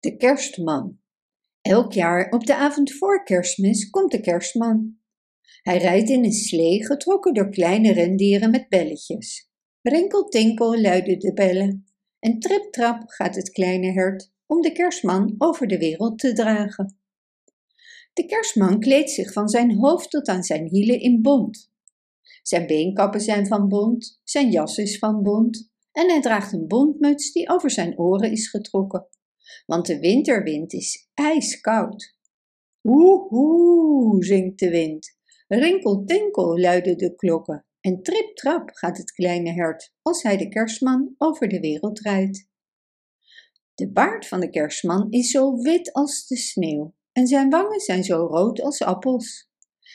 De kerstman. Elk jaar op de avond voor kerstmis komt de kerstman. Hij rijdt in een slee getrokken door kleine rendieren met belletjes. Rinkel tinkel luiden de bellen en trip trap gaat het kleine hert om de kerstman over de wereld te dragen. De kerstman kleedt zich van zijn hoofd tot aan zijn hielen in bont. Zijn beenkappen zijn van bont, zijn jas is van bont en hij draagt een bontmuts die over zijn oren is getrokken want de winterwind is ijskoud. Hoe hoe, zingt de wind. Rinkel tinkel luiden de klokken en trip trap gaat het kleine hert als hij de kerstman over de wereld rijdt. De baard van de kerstman is zo wit als de sneeuw en zijn wangen zijn zo rood als appels.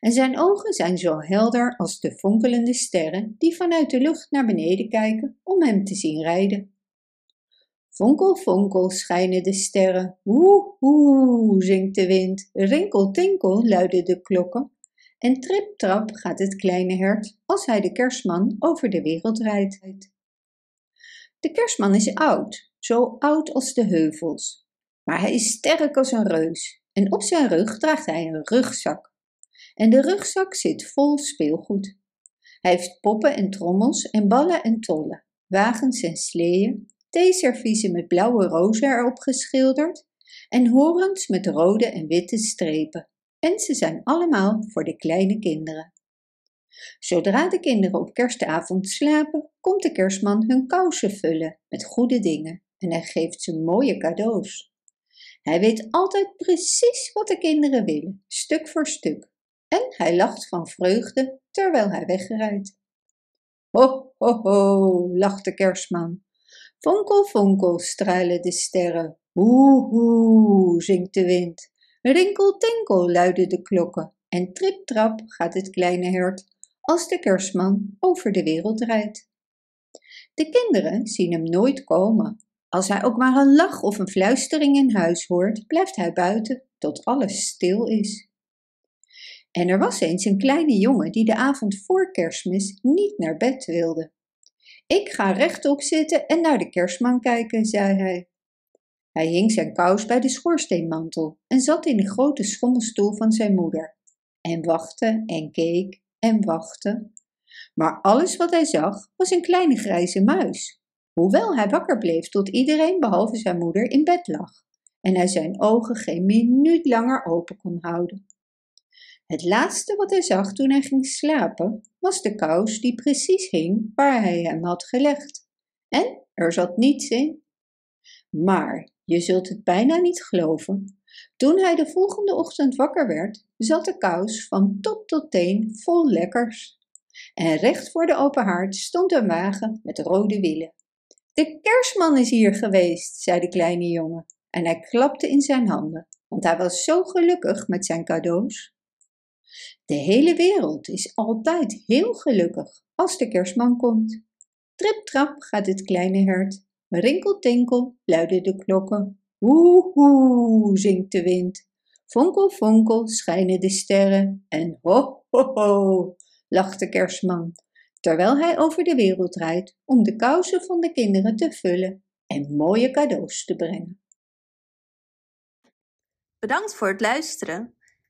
En zijn ogen zijn zo helder als de fonkelende sterren die vanuit de lucht naar beneden kijken om hem te zien rijden. Vonkel, vonkel schijnen de sterren, woe, woe, zingt de wind, rinkel, tinkel luiden de klokken. En trip, trap gaat het kleine hert als hij de kerstman over de wereld rijdt. De kerstman is oud, zo oud als de heuvels. Maar hij is sterk als een reus en op zijn rug draagt hij een rugzak. En de rugzak zit vol speelgoed. Hij heeft poppen en trommels en ballen en tollen, wagens en sleeën theeserviezen met blauwe rozen erop geschilderd en horens met rode en witte strepen. En ze zijn allemaal voor de kleine kinderen. Zodra de kinderen op kerstavond slapen, komt de kerstman hun kousen vullen met goede dingen en hij geeft ze mooie cadeaus. Hij weet altijd precies wat de kinderen willen, stuk voor stuk. En hij lacht van vreugde terwijl hij wegrijdt. Ho, ho, ho, lacht de kerstman. Vonkel, vonkel struilen de sterren. Hoe, hoe, zingt de wind. Rinkel, tinkel luiden de klokken. En trip, trap gaat het kleine hert als de kerstman over de wereld rijdt. De kinderen zien hem nooit komen. Als hij ook maar een lach of een fluistering in huis hoort, blijft hij buiten tot alles stil is. En er was eens een kleine jongen die de avond voor kerstmis niet naar bed wilde. Ik ga rechtop zitten en naar de kerstman kijken, zei hij. Hij hing zijn kous bij de schoorsteenmantel en zat in de grote schommelstoel van zijn moeder. En wachtte en keek en wachtte. Maar alles wat hij zag was een kleine grijze muis, hoewel hij wakker bleef tot iedereen behalve zijn moeder in bed lag en hij zijn ogen geen minuut langer open kon houden. Het laatste wat hij zag toen hij ging slapen was de kous die precies hing waar hij hem had gelegd. En er zat niets in. Maar je zult het bijna niet geloven. Toen hij de volgende ochtend wakker werd, zat de kous van top tot teen vol lekkers. En recht voor de open haard stond een wagen met rode wielen. De kerstman is hier geweest, zei de kleine jongen, en hij klapte in zijn handen, want hij was zo gelukkig met zijn cadeaus. De hele wereld is altijd heel gelukkig als de kerstman komt. Trip trap gaat het kleine hert, rinkel tinkel luiden de klokken. Hoe hoe zingt de wind, fonkel fonkel schijnen de sterren en ho ho ho lacht de kerstman, terwijl hij over de wereld rijdt om de kousen van de kinderen te vullen en mooie cadeaus te brengen. Bedankt voor het luisteren.